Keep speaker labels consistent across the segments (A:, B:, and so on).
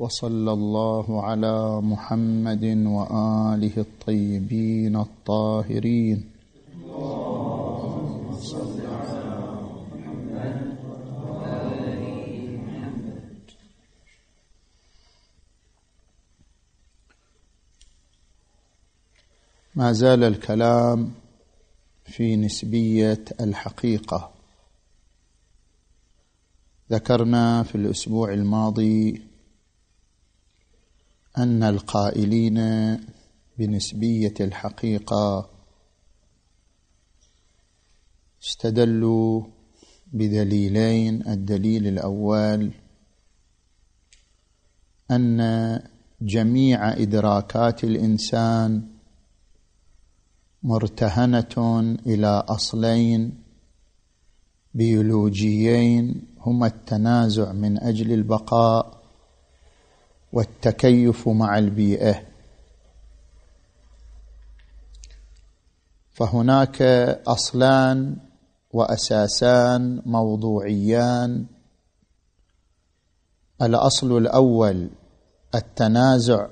A: وصلى الله على محمد وآله الطيبين الطاهرين. ما زال الكلام في نسبية الحقيقة. ذكرنا في الأسبوع الماضي أن القائلين بنسبية الحقيقة استدلوا بدليلين الدليل الأول أن جميع إدراكات الإنسان مرتهنة إلى أصلين بيولوجيين هما التنازع من أجل البقاء. والتكيف مع البيئة. فهناك أصلان وأساسان موضوعيان. الأصل الأول التنازع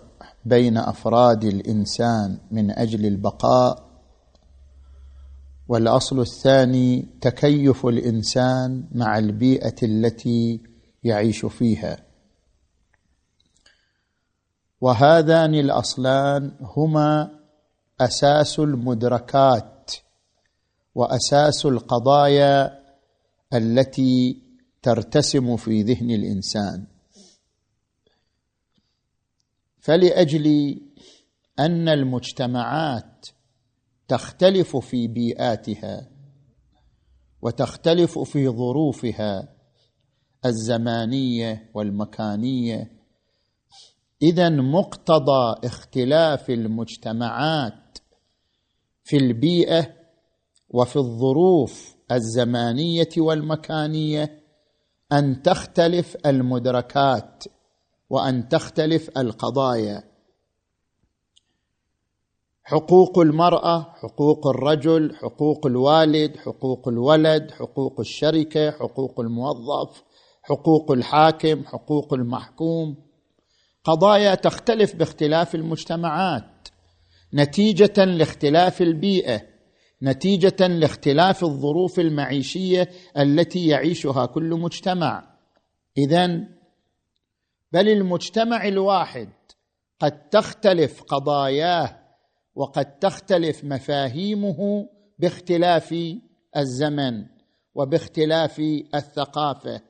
A: بين أفراد الإنسان من أجل البقاء. والأصل الثاني تكيف الإنسان مع البيئة التي يعيش فيها. وهذان الأصلان هما أساس المدركات وأساس القضايا التي ترتسم في ذهن الإنسان. فلأجل أن المجتمعات تختلف في بيئاتها وتختلف في ظروفها الزمانية والمكانية إذا مقتضى اختلاف المجتمعات في البيئة وفي الظروف الزمانية والمكانية أن تختلف المدركات وأن تختلف القضايا. حقوق المرأة حقوق الرجل حقوق الوالد حقوق الولد حقوق الشركة حقوق الموظف حقوق الحاكم حقوق المحكوم. قضايا تختلف باختلاف المجتمعات نتيجة لاختلاف البيئة نتيجة لاختلاف الظروف المعيشية التي يعيشها كل مجتمع. اذا بل المجتمع الواحد قد تختلف قضاياه وقد تختلف مفاهيمه باختلاف الزمن وباختلاف الثقافة.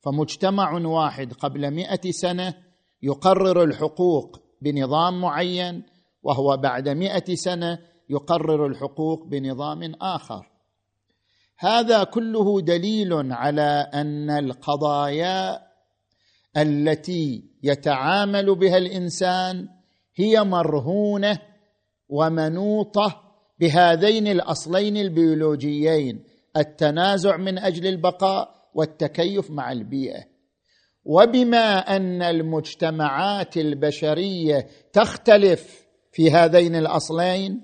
A: فمجتمع واحد قبل مئة سنة يقرر الحقوق بنظام معين وهو بعد مئة سنة يقرر الحقوق بنظام آخر. هذا كله دليل على أن القضايا التي يتعامل بها الإنسان هي مرهونة ومنوطة بهذين الأصلين البيولوجيين التنازع من أجل البقاء والتكيف مع البيئة. وبما أن المجتمعات البشرية تختلف في هذين الأصلين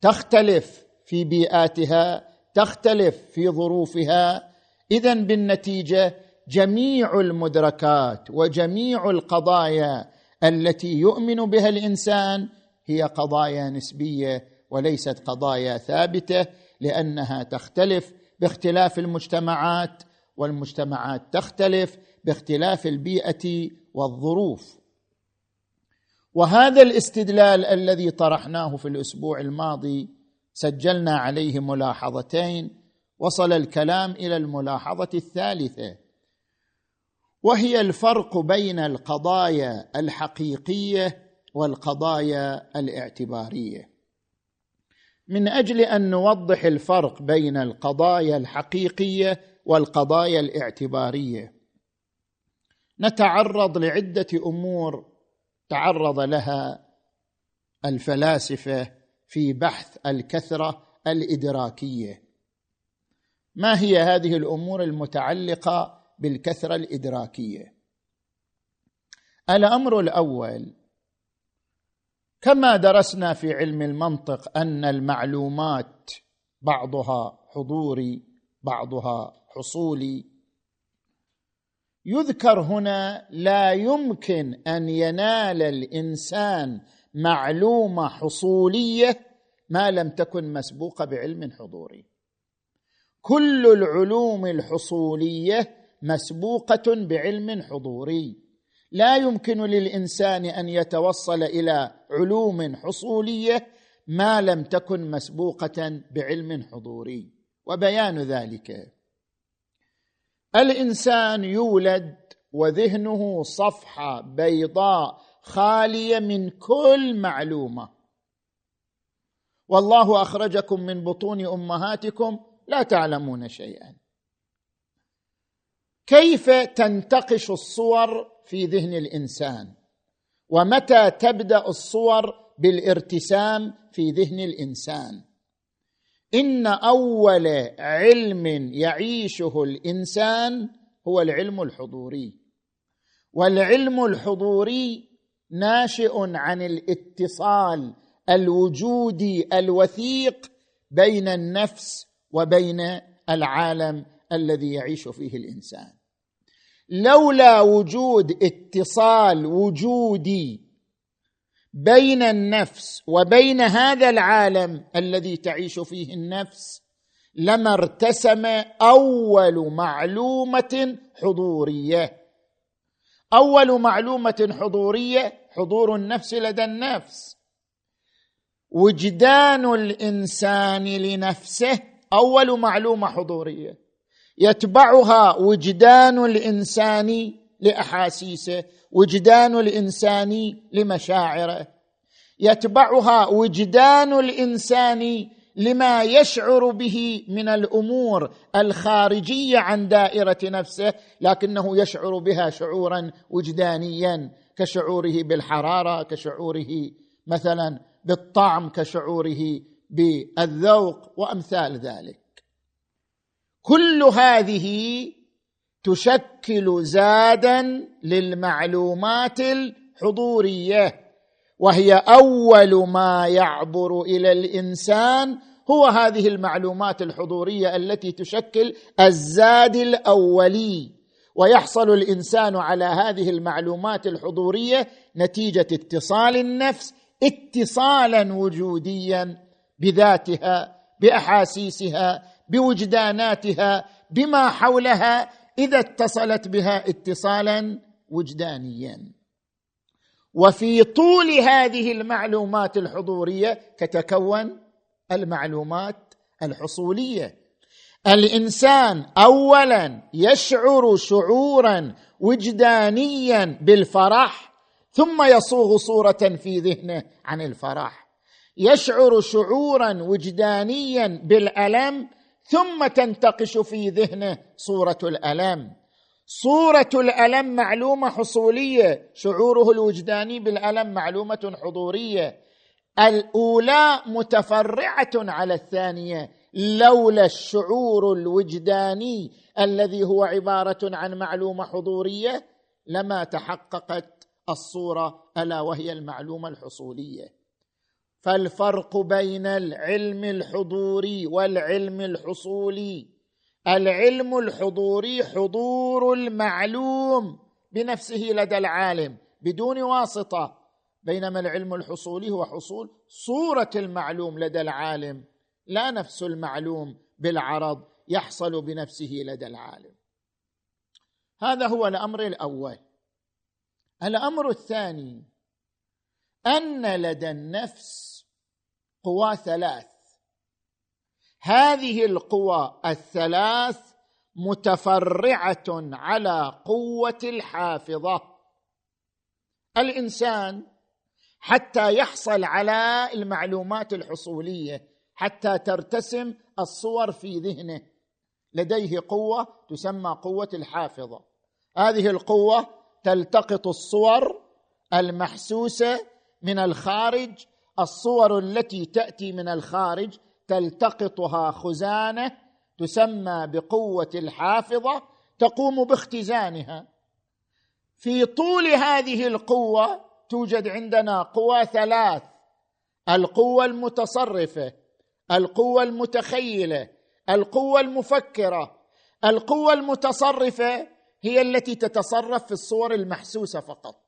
A: تختلف في بيئاتها تختلف في ظروفها اذا بالنتيجة جميع المدركات وجميع القضايا التي يؤمن بها الإنسان هي قضايا نسبية وليست قضايا ثابتة لأنها تختلف باختلاف المجتمعات والمجتمعات تختلف باختلاف البيئة والظروف. وهذا الاستدلال الذي طرحناه في الأسبوع الماضي سجلنا عليه ملاحظتين وصل الكلام إلى الملاحظة الثالثة وهي الفرق بين القضايا الحقيقية والقضايا الاعتبارية. من أجل أن نوضح الفرق بين القضايا الحقيقية والقضايا الاعتبارية نتعرض لعدة أمور تعرض لها الفلاسفة في بحث الكثرة الإدراكية. ما هي هذه الأمور المتعلقة بالكثرة الإدراكية؟ الأمر الأول كما درسنا في علم المنطق أن المعلومات بعضها حضوري بعضها حصولي يذكر هنا لا يمكن أن ينال الإنسان معلومة حصولية ما لم تكن مسبوقة بعلم حضوري. كل العلوم الحصولية مسبوقة بعلم حضوري. لا يمكن للإنسان أن يتوصل إلى علوم حصولية ما لم تكن مسبوقة بعلم حضوري. وبيان ذلك الإنسان يولد وذهنه صفحه بيضاء خالية من كل معلومة. والله أخرجكم من بطون أمهاتكم لا تعلمون شيئا. كيف تنتقش الصور في ذهن الإنسان؟ ومتى تبدأ الصور بالارتسام في ذهن الإنسان؟ إن أول علم يعيشه الإنسان هو العلم الحضوري. والعلم الحضوري ناشئ عن الاتصال الوجودي الوثيق بين النفس وبين العالم الذي يعيش فيه الإنسان. لولا وجود اتصال وجودي بين النفس وبين هذا العالم الذي تعيش فيه النفس لما ارتسم أول معلومة حضورية. أول معلومة حضورية حضور النفس لدى النفس. وجدان الإنسان لنفسه أول معلومة حضورية. يتبعها وجدان الإنسان لأحاسيسه وجدان الإنسان لمشاعره. يتبعها وجدان الإنسان لما يشعر به من الأمور الخارجية عن دائرة نفسه لكنه يشعر بها شعورا وجدانيا كشعوره بالحرارة كشعوره مثلا بالطعم كشعوره بالذوق وأمثال ذلك. كل هذه تشكل زادا للمعلومات الحضورية وهي أول ما يعبر إلى الإنسان هو هذه المعلومات الحضورية التي تشكل الزاد الأولي. ويحصل الإنسان على هذه المعلومات الحضورية نتيجة اتصال النفس اتصالا وجوديا بذاتها بأحاسيسها بوجداناتها بما حولها إذا اتصلت بها اتصالا وجدانيا. وفي طول هذه المعلومات الحضورية تتكون المعلومات الحصولية. الإنسان اولا يشعر شعورا وجدانيا بالفرح ثم يصوغ صورة في ذهنه عن الفرح. يشعر شعورا وجدانيا بالألم ثم تنتقش في ذهنه صورة الألم. صورة الألم معلومة حصولية. شعوره الوجداني بالألم معلومة حضورية. الأولى متفرعة على الثانية لولا الشعور الوجداني الذي هو عبارة عن معلومة حضورية لما تحققت الصورة ألا وهي المعلومة الحصولية. فالفرق بين العلم الحضوري والعلم الحصولي. العلم الحضوري حضور المعلوم بنفسه لدى العالم بدون واسطة بينما العلم الحصولي هو حصول صورة المعلوم لدى العالم. لا نفس المعلوم بالعرض يحصل بنفسه لدى العالم. هذا هو الأمر الأول. الأمر الثاني أن لدى النفس قوى ثلاث. هذه القوى الثلاث متفرعة على قوة الحافظة. الإنسان حتى يحصل على المعلومات الحصولية حتى ترتسم الصور في ذهنه. لديه قوة تسمى قوة الحافظة. هذه القوة تلتقط الصور المحسوسة من الخارج الصور التي تأتي من الخارج تلتقطها خزانة تسمى بقوة الحافظة تقوم باختزانها. في طول هذه القوة توجد عندنا قوى ثلاث القوة المتصرفة القوة المتخيلة القوة المفكرة. القوة المتصرفة هي التي تتصرف في الصور المحسوسة فقط.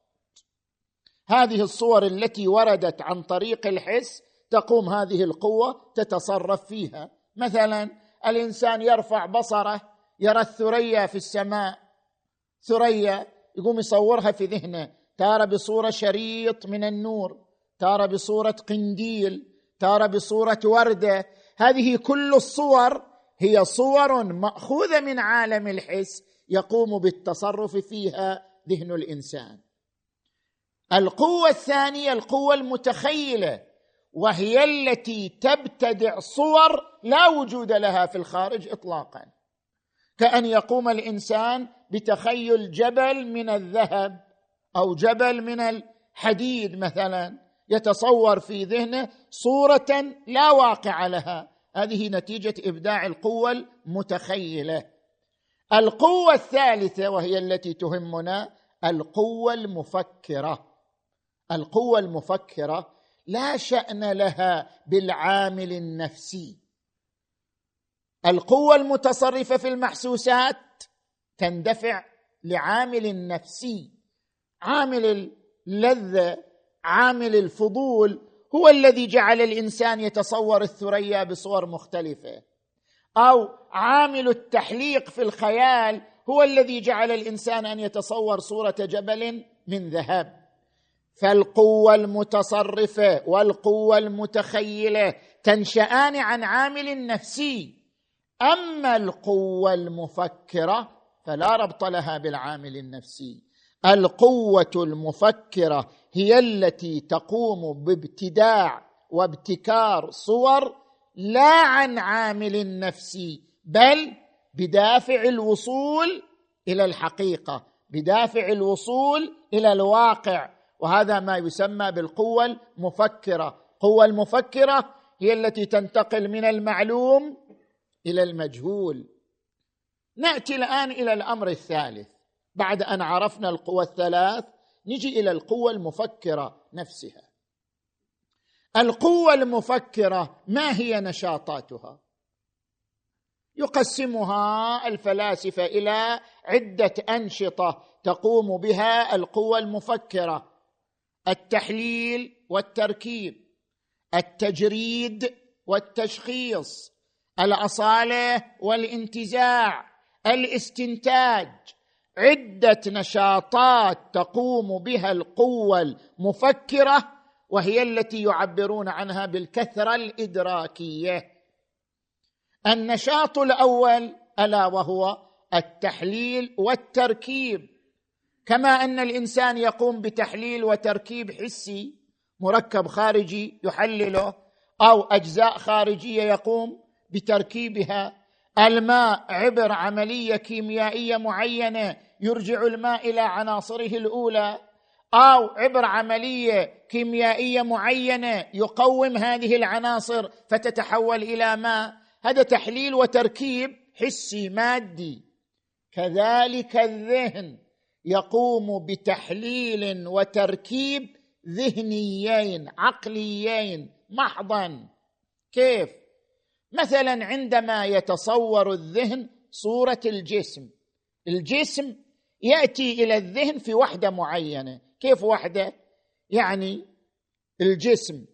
A: هذه الصور التي وردت عن طريق الحس تقوم هذه القوة تتصرف فيها. مثلا الإنسان يرفع بصره يرى الثريا في السماء. ثريا يقوم يصورها في ذهنه. تارة بصورة شريط من النور تارة بصورة قنديل تارة بصورة وردة. هذه كل الصور هي صور مأخوذة من عالم الحس يقوم بالتصرف فيها ذهن الإنسان. القوة الثانية القوة المتخيلة وهي التي تبتدع صور لا وجود لها في الخارج اطلاقا. كأن يقوم الإنسان بتخيل جبل من الذهب أو جبل من الحديد مثلا يتصور في ذهنه صورة لا واقع لها. هذه نتيجة إبداع القوة المتخيلة. القوة الثالثة وهي التي تهمنا القوة المفكرة. القوة المفكرة لا شأن لها بالعامل النفسي. القوة المتصرفة في المحسوسات تندفع لعامل نفسي عامل اللذه عامل الفضول هو الذي جعل الإنسان يتصور الثريا بصور مختلفة. أو عامل التحليق في الخيال هو الذي جعل الإنسان أن يتصور صورة جبل من ذهب. فالقوة المتصرفة والقوة المتخيلة تنشآن عن عامل نفسي. أما القوة المفكرة فلا ربط لها بالعامل النفسي. القوة المفكرة هي التي تقوم بابتداع وابتكار صور لا عن عامل نفسي بل بدافع الوصول إلى الحقيقة بدافع الوصول إلى الواقع. وهذا ما يسمى بالقوة المفكرة. القوه المفكرة هي التي تنتقل من المعلوم إلى المجهول. نأتي الآن إلى الأمر الثالث. بعد أن عرفنا القوى الثلاث نجي إلى القوة المفكرة نفسها. القوة المفكرة ما هي نشاطاتها؟ يقسمها الفلاسفة إلى عدة أنشطة تقوم بها القوة المفكرة. التحليل والتركيب التجريد والتشخيص الأصالة والانتزاع الاستنتاج عدة نشاطات تقوم بها القوة المفكرة وهي التي يعبرون عنها بالكثرة الإدراكية. النشاط الأول ألا وهو التحليل والتركيب. كما أن الإنسان يقوم بتحليل وتركيب حسي مركب خارجي يحلله أو أجزاء خارجية يقوم بتركيبها. الماء عبر عملية كيميائية معينة يرجع الماء إلى عناصره الأولى أو عبر عملية كيميائية معينة يقوم هذه العناصر فتتحول إلى ماء. هذا تحليل وتركيب حسي مادي. كذلك الذهن. يقوم بتحليل وتركيب ذهنيين عقليين محضا. كيف؟ مثلا عندما يتصور الذهن صورة الجسم الجسم يأتي إلى الذهن في وحدة معينة. كيف وحدة؟ يعني الجسم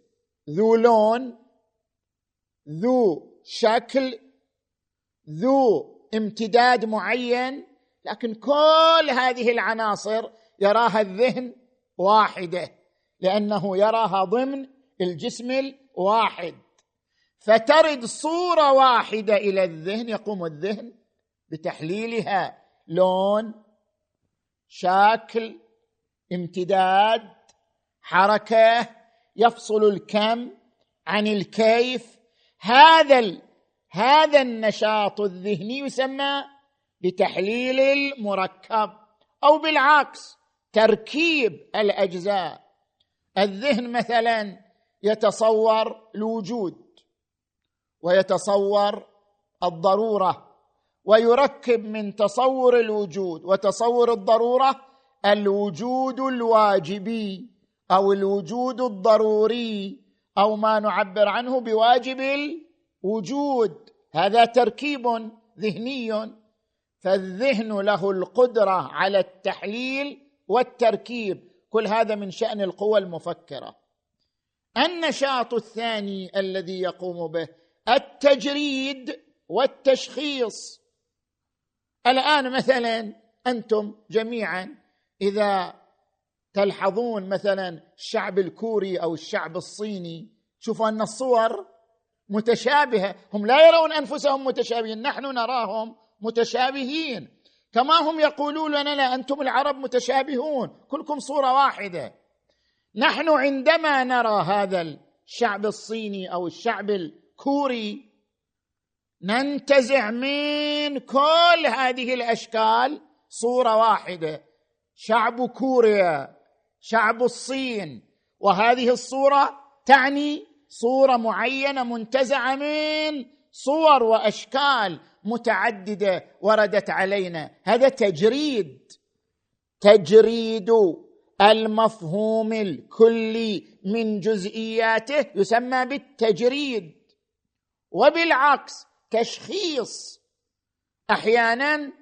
A: ذو لون ذو شكل ذو امتداد معين لكن كل هذه العناصر يراها الذهن واحدة لأنه يراها ضمن الجسم الواحد فترد صورة واحدة إلى الذهن يقوم الذهن بتحليلها لون شكل امتداد حركة يفصل الكم عن الكيف هذا. هذا النشاط الذهني يسمى بتحليل المركب أو بالعكس تركيب الأجزاء. الذهن مثلا يتصور الوجود ويتصور الضرورة ويركب من تصور الوجود وتصور الضرورة الوجود الواجبي أو الوجود الضروري أو ما نعبر عنه بواجب الوجود. هذا تركيب ذهني. فالذهن له القدرة على التحليل والتركيب. كل هذا من شأن القوى المفكرة. النشاط الثاني الذي يقوم به التجريد والتشخيص. الآن مثلا أنتم جميعا إذا تلحظون مثلا الشعب الكوري أو الشعب الصيني شوفوا أن الصور متشابهة. هم لا يرون أنفسهم متشابهين. نحن نراهم متشابهين. كما هم يقولون لنا لا أنتم العرب متشابهون. كلكم صورة واحدة. نحن عندما نرى هذا الشعب الصيني أو الشعب الكوري ننتزع من كل هذه الأشكال صورة واحدة. شعب كوريا شعب الصين. وهذه الصورة تعني صورة معينة منتزعة من صور وأشكال. متعددة وردت علينا. هذا تجريد تجريد المفهوم الكلي من جزئياته يسمى بالتجريد وبالعكس تشخيص. أحيانا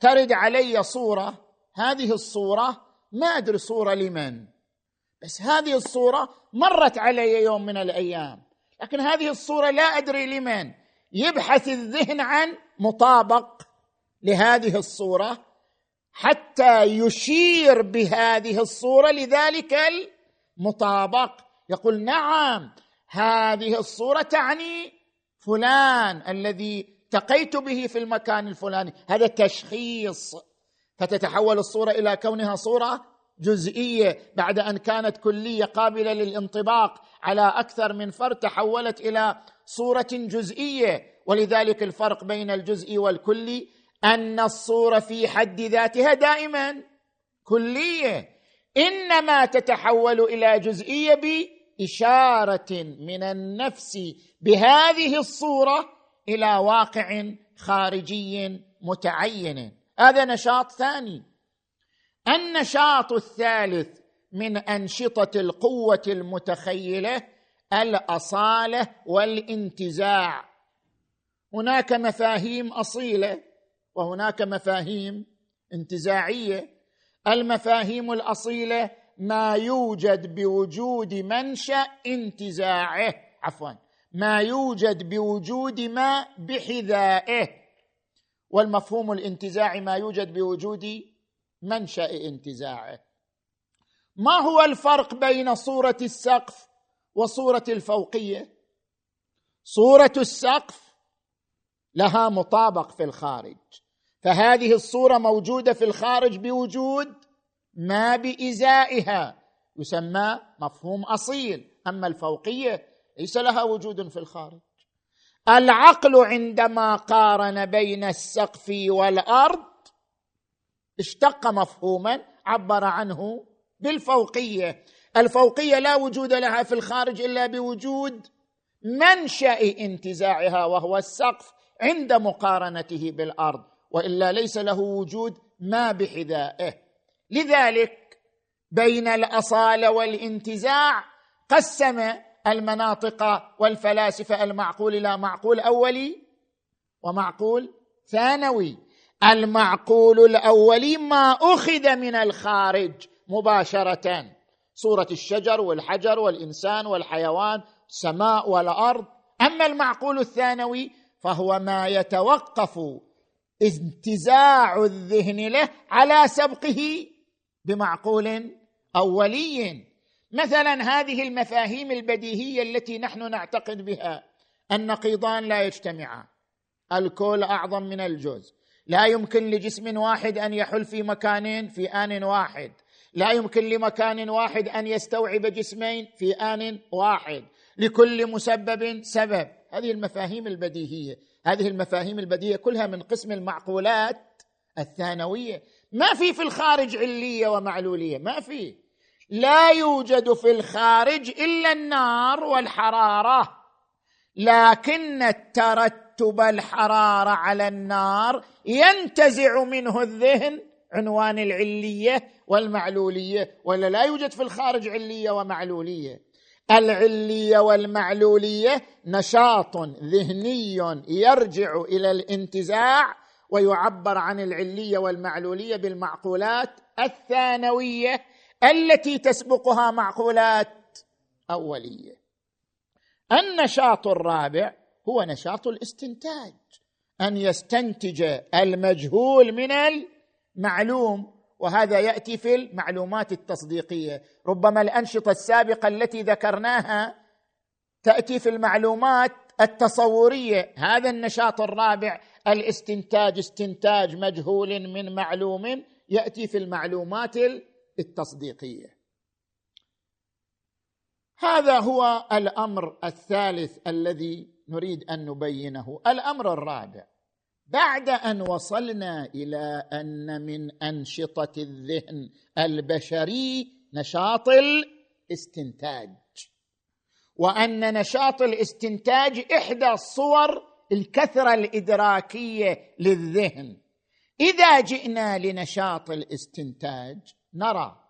A: ترد علي صورة هذه الصورة ما أدري صورة لمن بس هذه الصورة مرت علي يوم من الأيام لكن هذه الصورة لا أدري لمن. يبحث الذهن عن مطابق لهذه الصورة حتى يشير بهذه الصورة لذلك المطابق. يقول نعم هذه الصورة تعني فلان الذي التقيت به في المكان الفلاني. هذا تشخيص. فتتحول الصورة إلى كونها صورة جزئية بعد أن كانت كلية قابلة للانطباق على أكثر من فرد تحولت إلى صورة جزئية. ولذلك الفرق بين الجزء والكلي أن الصورة في حد ذاتها دائما كلية. إنما تتحول إلى جزئية بإشارة من النفس بهذه الصورة إلى واقع خارجي متعين. هذا نشاط ثاني. النشاط الثالث من أنشطة القوة المتخيلة الأصالة والانتزاع. هناك مفاهيم أصيلة وهناك مفاهيم انتزاعية. المفاهيم الأصيلة ما يوجد بوجود منشأ انتزاعه. عفوا ما يوجد بوجود ما بحذائه. والمفهوم الانتزاعي ما يوجد بوجود منشأ انتزاعه. ما هو الفرق بين صورة السقف وصورة الفوقية. صورة السقف لها مطابق في الخارج. فهذه الصورة موجودة في الخارج بوجود ما بإزائها. يسمى مفهوم أصيل. أما الفوقية ليس لها وجود في الخارج. العقل عندما قارن بين السقف والأرض اشتق مفهوما عبر عنه بالفوقية. الفوقية لا وجود لها في الخارج إلا بوجود منشأ انتزاعها وهو السقف عند مقارنته بالأرض وإلا ليس له وجود ما بحذائه. لذلك بين الاصاله والانتزاع قسم المناطق والفلاسفة المعقول إلى معقول أولي ومعقول ثانوي. المعقول الأولي ما أخذ من الخارج مباشرة. صورة الشجر والحجر والإنسان والحيوان السماء والأرض. أما المعقول الثانوي فهو ما يتوقف انتزاع الذهن له على سبقه بمعقول أولي. مثلا هذه المفاهيم البديهية التي نحن نعتقد بها النقيضان لا يجتمعان الكل أعظم من الجزء لا يمكن لجسم واحد أن يحل في مكان في آن واحد. لا يمكن لمكان واحد أن يستوعب جسمين في آن واحد. لكل مسبب سبب. هذه المفاهيم البديهية. هذه المفاهيم البديهية كلها من قسم المعقولات الثانوية. ما في في الخارج علية ومعلولية. ما في. لا يوجد في الخارج إلا النار والحرارة. لكن الترتب الحرارة على النار ينتزع منه الذهن عنوان العلية والمعلولية ولا لا يوجد في الخارج علية ومعلولية؟ العلية والمعلولية نشاط ذهني يرجع إلى الانتزاع ويعبر عن العلية والمعلولية بالمعقولات الثانوية التي تسبقها معقولات أولية. النشاط الرابع هو نشاط الاستنتاج أن يستنتج المجهول من المعلوم وهذا يأتي في المعلومات التصديقية. ربما الأنشطة السابقة التي ذكرناها تأتي في المعلومات التصورية. هذا النشاط الرابع الاستنتاج استنتاج مجهول من معلوم يأتي في المعلومات التصديقية. هذا هو الأمر الثالث الذي نريد أن نبينه الأمر الرابع. بعد أن وصلنا إلى أن من أنشطة الذهن البشري نشاط الاستنتاج. وأن نشاط الاستنتاج إحدى صور الكثرة الإدراكية للذهن. إذا جئنا لنشاط الاستنتاج نرى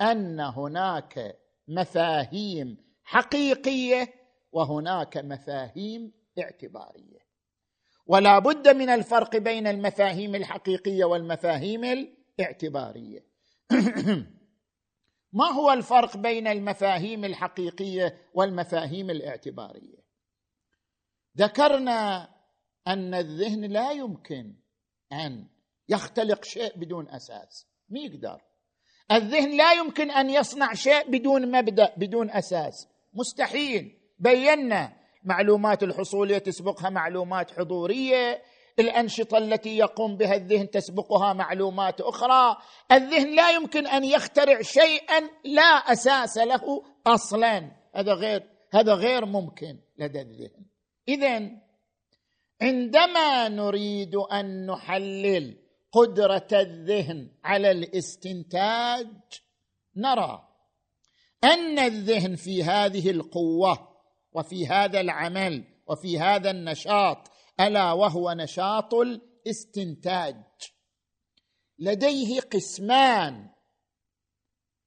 A: أن هناك مفاهيم حقيقية وهناك مفاهيم اعتبارية. ولا بد من الفرق بين المفاهيم الحقيقية والمفاهيم الاعتبارية. ما هو الفرق بين المفاهيم الحقيقية والمفاهيم الاعتبارية؟ ذكرنا أن الذهن لا يمكن أن يختلق شيء بدون أساس. ما يقدر. الذهن لا يمكن أن يصنع شيء بدون مبدأ بدون أساس. مستحيل. بينا. معلومات الحصولية تسبقها معلومات حضورية. الأنشطة التي يقوم بها الذهن تسبقها معلومات أخرى. الذهن لا يمكن أن يخترع شيئا لا أساس له أصلا. هذا غير هذا غير ممكن لدى الذهن. اذا عندما نريد أن نحلل قدرة الذهن على الاستنتاج نرى أن الذهن في هذه القوة وفي هذا العمل وفي هذا النشاط ألا وهو نشاط الاستنتاج. لديه قسمان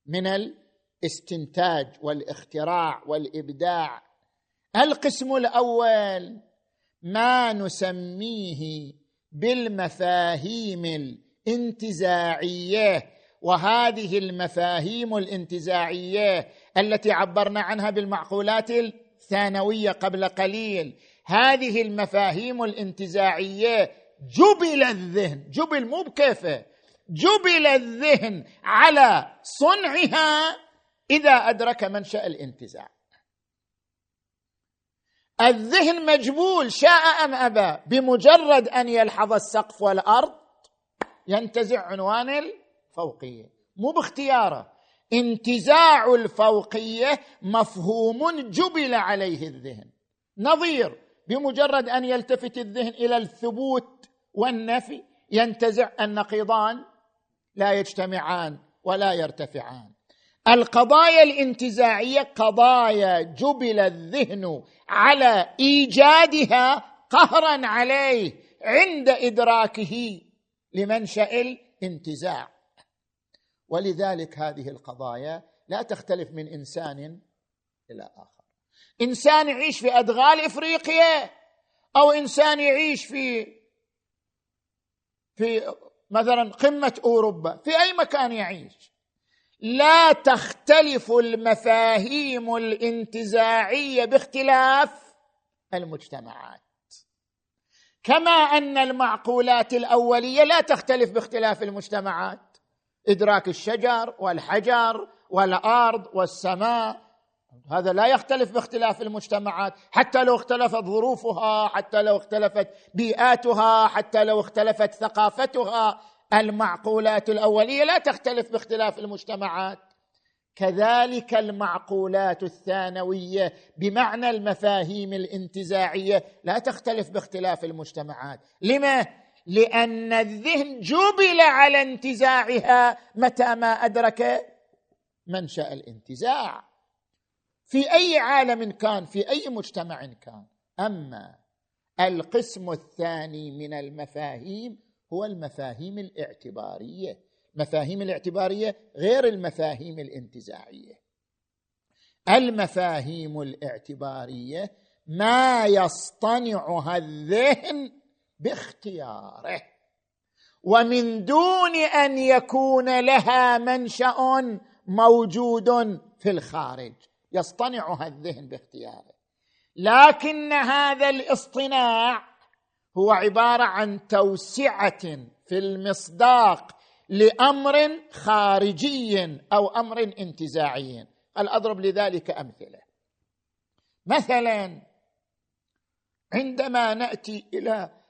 A: من الاستنتاج والاختراع والإبداع. القسم الأول ما نسميه بالمفاهيم الانتزاعية وهذه المفاهيم الانتزاعية التي عبرنا عنها بالمعقولات الثانويه قبل قليل. هذه المفاهيم الانتزاعية جبل الذهن جبل مو بكيفه جبل الذهن على صنعها إذا أدرك منشأ الانتزاع. الذهن مجبول شاء أم أبى؟ بمجرد أن يلحظ السقف والأرض ينتزع عنوان الفوقية. مو باختياره. انتزاع الفوقية مفهوم جبل عليه الذهن. نظير بمجرد أن يلتفت الذهن إلى الثبوت والنفي ينتزع النقيضان لا يجتمعان ولا يرتفعان. القضايا الانتزاعية قضايا جبل الذهن على إيجادها قهرا عليه عند إدراكه لمنشأ الانتزاع. ولذلك هذه القضايا لا تختلف من إنسان إلى آخر. إنسان يعيش في أدغال إفريقيا أو إنسان يعيش في في مثلا قمة أوروبا في أي مكان يعيش. لا تختلف المفاهيم الانتزاعية باختلاف المجتمعات. كما أن المعقولات الأولية لا تختلف باختلاف المجتمعات. إدراك الشجر والحجر والأرض والسماء. هذا لا يختلف باختلاف المجتمعات. حتى لو اختلفت ظروفها حتى لو اختلفت بيئاتها حتى لو اختلفت ثقافتها المعقولات الأولية لا تختلف باختلاف المجتمعات. كذلك المعقولات الثانوية بمعنى المفاهيم الانتزاعية لا تختلف باختلاف المجتمعات. لما؟ لأن الذهن جبل على انتزاعها متى ما أدرك منشا الانتزاع. في أي عالم كان في أي مجتمع كان. أما القسم الثاني من المفاهيم هو المفاهيم الاعتبارية. المفاهيم الاعتبارية غير المفاهيم الانتزاعية. المفاهيم الاعتبارية ما يصطنعها الذهن باختياره. ومن دون أن يكون لها منشأ موجود في الخارج. يصطنعها الذهن باختياره. لكن هذا الاصطناع هو عبارة عن توسعة في المصداق لأمر خارجي أو أمر انتزاعي. هل أضرب لذلك أمثلة؟ مثلا عندما نأتي إلى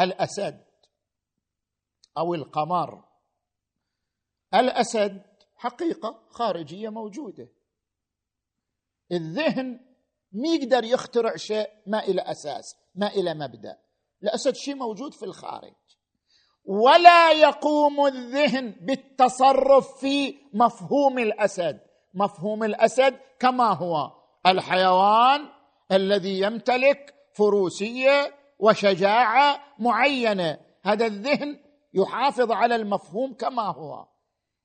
A: الأسد أو القمر. الأسد حقيقة خارجية موجودة. الذهن ما يقدر يخترع شيء ما إلى أساس ما إلى مبدأ. الأسد شيء موجود في الخارج. ولا يقوم الذهن بالتصرف في مفهوم الأسد. مفهوم الأسد كما هو الحيوان الذي يمتلك فروسية وشجاعة معينة. هذا الذهن يحافظ على المفهوم كما هو.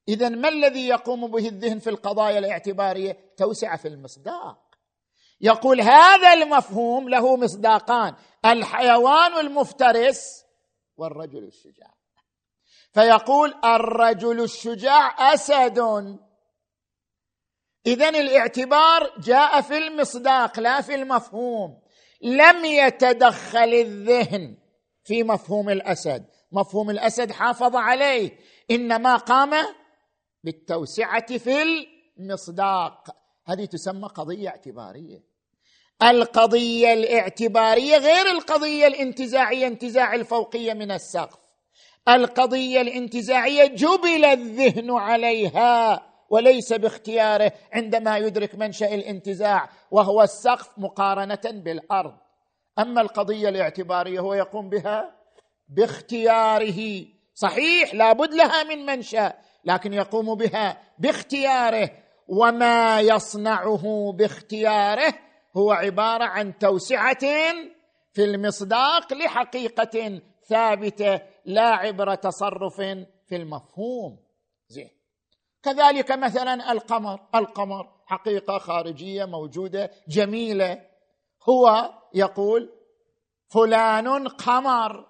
A: اذا ما الذي يقوم به الذهن في القضايا الاعتبارية؟ توسعة في المصداق. يقول هذا المفهوم له مصداقان الحيوان المفترس والرجل الشجاع. فيقول الرجل الشجاع أسد. اذا الاعتبار جاء في المصداق لا في المفهوم. لم يتدخل الذهن في مفهوم الأسد. مفهوم الأسد حافظ عليه. إنما قام بالتوسعة في المصداق. هذه تسمى قضية اعتبارية. القضية الاعتبارية غير القضية الانتزاعية انتزاع الفوقية من السقف. القضية الانتزاعية جبل الذهن عليها. وليس باختياره عندما يدرك منشا الانتزاع وهو السقف مقارنة بالأرض. أما القضية الاعتبارية هو يقوم بها باختياره. صحيح لابد لها من منشا لكن يقوم بها باختياره. وما يصنعه باختياره هو عبارة عن توسعة في المصداق لحقيقة ثابتة لا عبر تصرف في المفهوم. زين. كذلك مثلا القمر. القمر حقيقة خارجية موجودة جميلة. هو يقول فلان قمر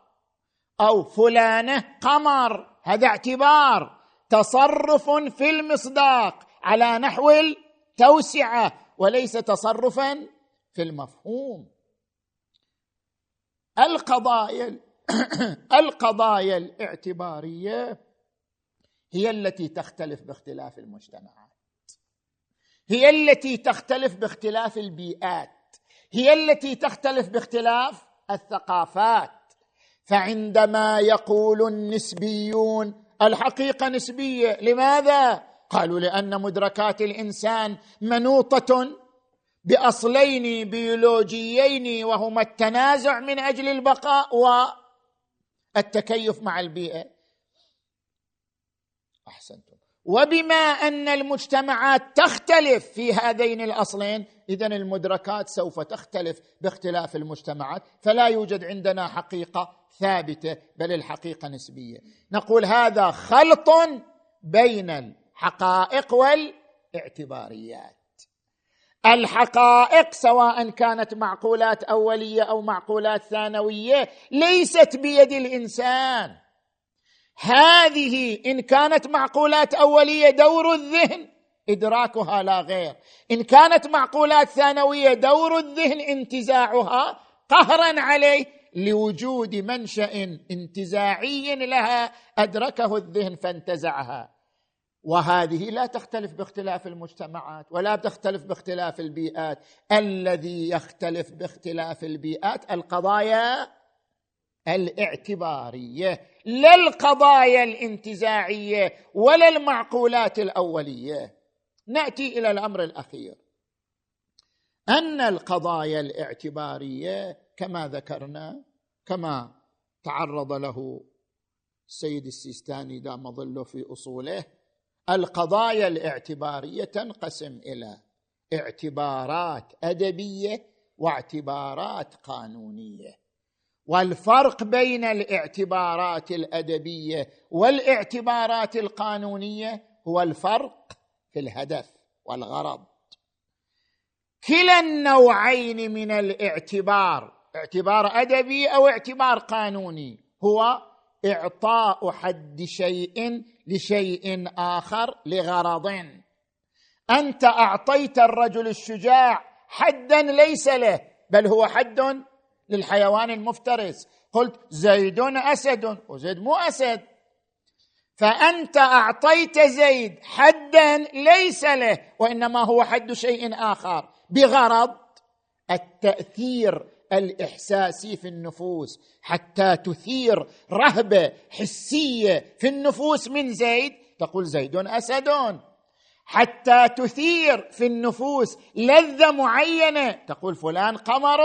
A: أو فلانه قمر. هذا اعتبار تصرف في المصداق على نحو التوسعة وليس تصرفا في المفهوم. القضايا القضايا الاعتبارية هي التي تختلف باختلاف المجتمعات. هي التي تختلف باختلاف البيئات. هي التي تختلف باختلاف الثقافات. فعندما يقول النسبيون الحقيقة نسبية لماذا؟ قالوا لأن مدركات الإنسان منوطة بأصلين بيولوجيين وهما التنازع من أجل البقاء والتكيف مع البيئة. أحسنتم. وبما أن المجتمعات تختلف في هذين الأصلين اذا المدركات سوف تختلف باختلاف المجتمعات فلا يوجد عندنا حقيقة ثابتة بل الحقيقة نسبية. نقول هذا خلط بين الحقائق والاعتباريات. الحقائق سواء كانت معقولات أولية أو معقولات ثانوية ليست بيد الإنسان. هذه إن كانت معقولات أولية دور الذهن إدراكها لا غير. إن كانت معقولات ثانوية دور الذهن انتزاعها قهرا عليه لوجود منشأ انتزاعي لها أدركه الذهن فانتزعها. وهذه لا تختلف باختلاف المجتمعات ولا تختلف باختلاف البيئات. الذي يختلف باختلاف البيئات القضايا الاعتبارية لا القضايا الانتزاعية ولا المعقولات الأولية. نأتي إلى الأمر الأخير. أن القضايا الاعتبارية كما ذكرنا كما تعرض له السيد السيستاني دام ظله في أصوله القضايا الاعتبارية تنقسم إلى اعتبارات أدبية واعتبارات قانونية. والفرق بين الاعتبارات الأدبية والاعتبارات القانونية هو الفرق في الهدف والغرض. كلا النوعين من الاعتبار اعتبار أدبي أو اعتبار قانوني هو إعطاء حد شيء لشيء آخر لغرض أنت أعطيت الرجل الشجاع حدا ليس له بل هو حد للحيوان المفترس. قلت زيد اسد وزيد مو أسد. فأنت أعطيت زيد حدا ليس له وإنما هو حد شيء آخر. بغرض التأثير الإحساسي في النفوس حتى تثير رهبة حسية في النفوس من زيد. تقول زيد اسد حتى تثير في النفوس لذة معينة تقول فلان قمر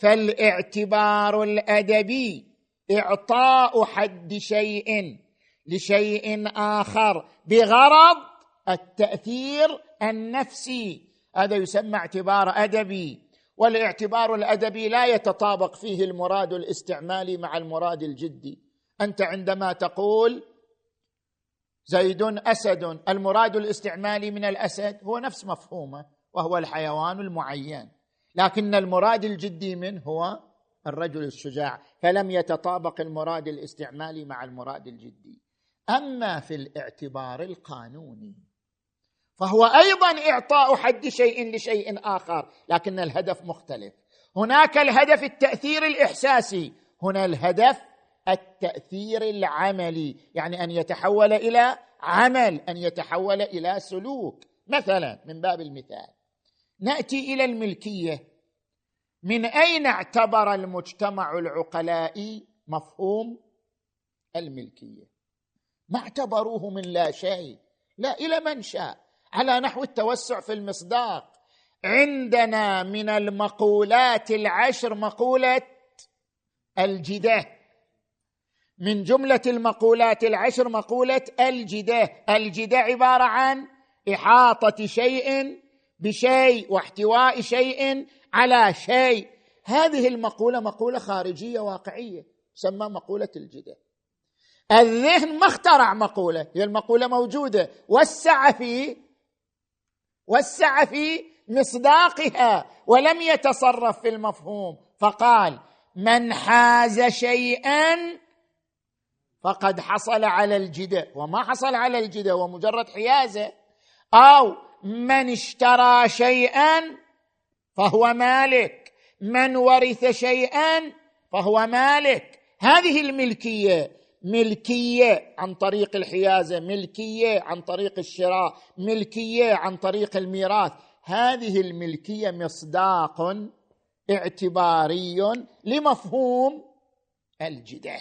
A: فالاعتبار الأدبي إعطاء حد شيء لشيء آخر بغرض التأثير النفسي. هذا يسمى اعتبار أدبي والاعتبار الأدبي لا يتطابق فيه المراد الاستعمالي مع المراد الجدي. أنت عندما تقول زيد أسد المراد الاستعمالي من الأسد هو نفس مفهومه وهو الحيوان المعين. لكن المراد الجدي منه هو الرجل الشجاع فلم يتطابق المراد الاستعمالي مع المراد الجدي. أما في الاعتبار القانوني فهو أيضا إعطاء حد شيء لشيء آخر لكن الهدف مختلف. هناك الهدف التأثير الإحساسي هنا الهدف التأثير العملي يعني أن يتحول إلى عمل أن يتحول إلى سلوك. مثلا من باب المثال نأتي إلى الملكية. من أين اعتبر المجتمع العقلاء مفهوم الملكية؟ ما اعتبروه من لا شيء. لا إلى من شاء؟ على نحو التوسع في المصداق. عندنا من المقولات العشر مقولة الجدة. من جملة المقولات العشر مقولة الجدة. الجدة عبارة عن إحاطة شيء بشيء واحتواء شيء على شيء. هذه المقولة مقولة خارجية واقعية تسمى مقولة الجدة. الذهن ما اخترع مقولة هي المقولة موجودة. وسع في وسع في مصداقها ولم يتصرف في المفهوم. فقال من حاز شيئا فقد حصل على الجدة. وما حصل على الجدة ومجرد حيازة. أو من اشترى شيئا فهو مالك. من ورث شيئا فهو مالك. هذه الملكية ملكية عن طريق الحيازة ملكية عن طريق الشراء ملكية عن طريق الميراث. هذه الملكية مصداق اعتباري لمفهوم الجدة.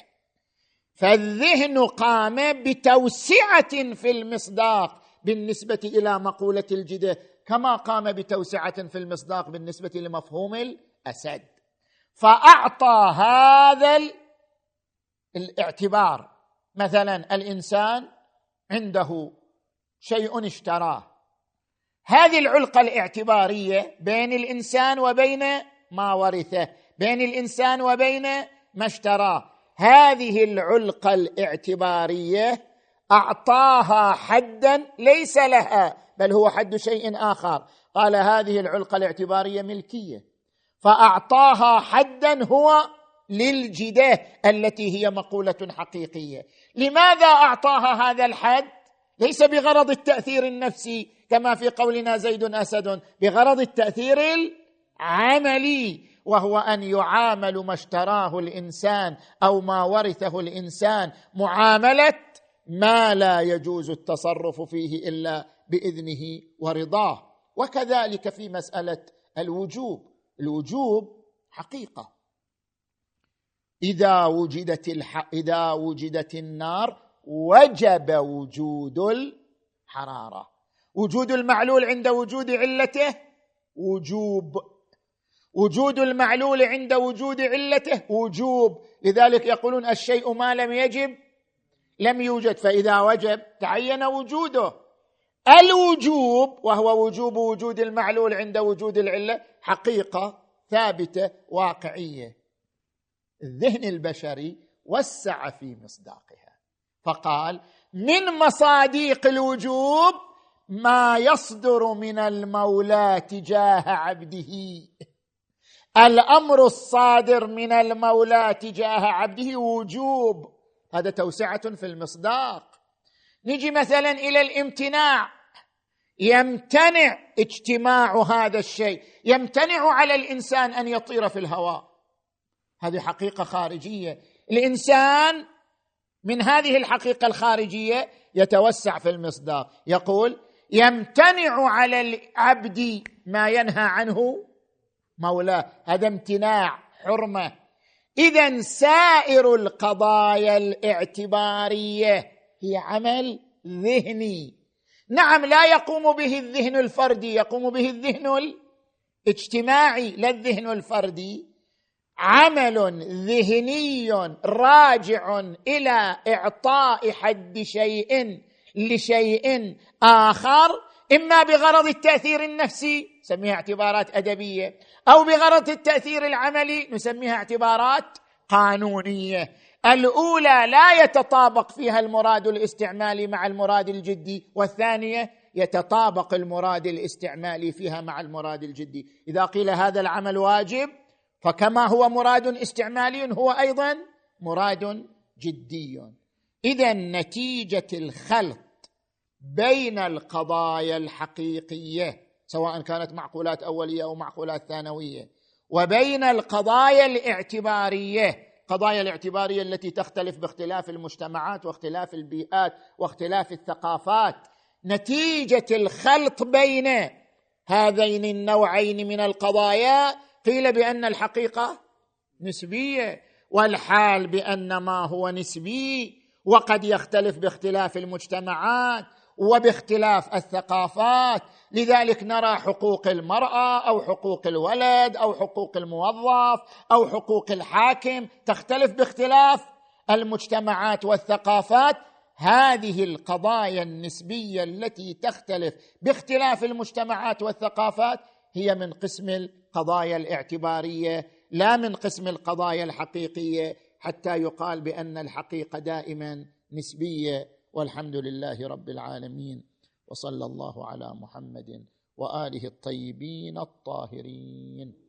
A: فالذهن قام بتوسعة في المصداق. بالنسبة إلى مقولة الجده كما قام بتوسعة في المصداق بالنسبة لمفهوم الأسد. فأعطى هذا الاعتبار. مثلا الإنسان عنده شيء اشتراه. هذه العلقة الاعتبارية بين الإنسان وبين ما ورثه بين الإنسان وبين ما اشتراه. هذه العلقة الاعتبارية أعطاها حدا ليس لها بل هو حد شيء آخر. قال هذه العلقة الاعتبارية ملكية. فأعطاها حدا هو للجدة التي هي مقولة حقيقية. لماذا أعطاها هذا الحد؟ ليس بغرض التأثير النفسي كما في قولنا زيد أسد بغرض التأثير العملي وهو أن يعامل ما اشتراه الإنسان أو ما ورثه الإنسان معاملة ما لا يجوز التصرف فيه إلا بإذنه ورضاه. وكذلك في مسألة الوجوب. الوجوب حقيقة. إذا وجدت الح... إذا وجدت النار وجب وجود الحرارة. وجود المعلول عند وجود علته وجوب وجود المعلول عند وجود علته وجوب. لذلك يقولون الشيء ما لم يجب لم يوجد فإذا وجب تعين وجوده. الوجوب وهو وجوب وجود المعلول عند وجود العلة حقيقة ثابتة واقعية. الذهن البشري وسع في مصداقها. فقال من مصاديق الوجوب ما يصدر من المولى تجاه عبده. الأمر الصادر من المولى تجاه عبده وجوب هذا توسعة في المصداق. نجي مثلا إلى الامتناع. يمتنع اجتماع هذا الشيء. يمتنع على الإنسان أن يطير في الهواء. هذه حقيقة خارجية. الإنسان من هذه الحقيقة الخارجية يتوسع في المصداق. يقول يمتنع على العبد ما ينهى عنه مولاة. هذا امتناع حرمة. اذا سائر القضايا الاعتبارية هي عمل ذهني. نعم لا يقوم به الذهن الفردي يقوم به الذهن الاجتماعي لا الذهن الفردي. عمل ذهني راجع إلى إعطاء حد شيء لشيء آخر إما بغرض التأثير النفسي نسميها اعتبارات أدبية أو بغرض التأثير العملي نسميها اعتبارات قانونية. الأولى لا يتطابق فيها المراد الاستعمالي مع المراد الجدي والثانية يتطابق المراد الاستعمالي فيها مع المراد الجدي. إذا قيل هذا العمل واجب فكما هو مراد استعمالي هو أيضا مراد جدي. اذا نتيجة الخلط بين القضايا الحقيقية. سواء كانت معقولات أولية أو معقولات ثانوية. وبين القضايا الاعتبارية القضايا الاعتبارية التي تختلف باختلاف المجتمعات واختلاف البيئات واختلاف الثقافات نتيجة الخلط بين هذين النوعين من القضايا. قيل بأن الحقيقة نسبية والحال بأن ما هو نسبي وقد يختلف باختلاف المجتمعات. وباختلاف الثقافات. لذلك نرى حقوق المرأة أو حقوق الولد أو حقوق الموظف أو حقوق الحاكم تختلف باختلاف. المجتمعات والثقافات هذه القضايا النسبية التي تختلف باختلاف المجتمعات والثقافات هي من قسم القضايا الاعتبارية لا من قسم القضايا الحقيقية حتى يقال بأن الحقيقة دائما نسبية والحمد لله رب العالمين وصلى الله على محمد وآله الطيبين الطاهرين.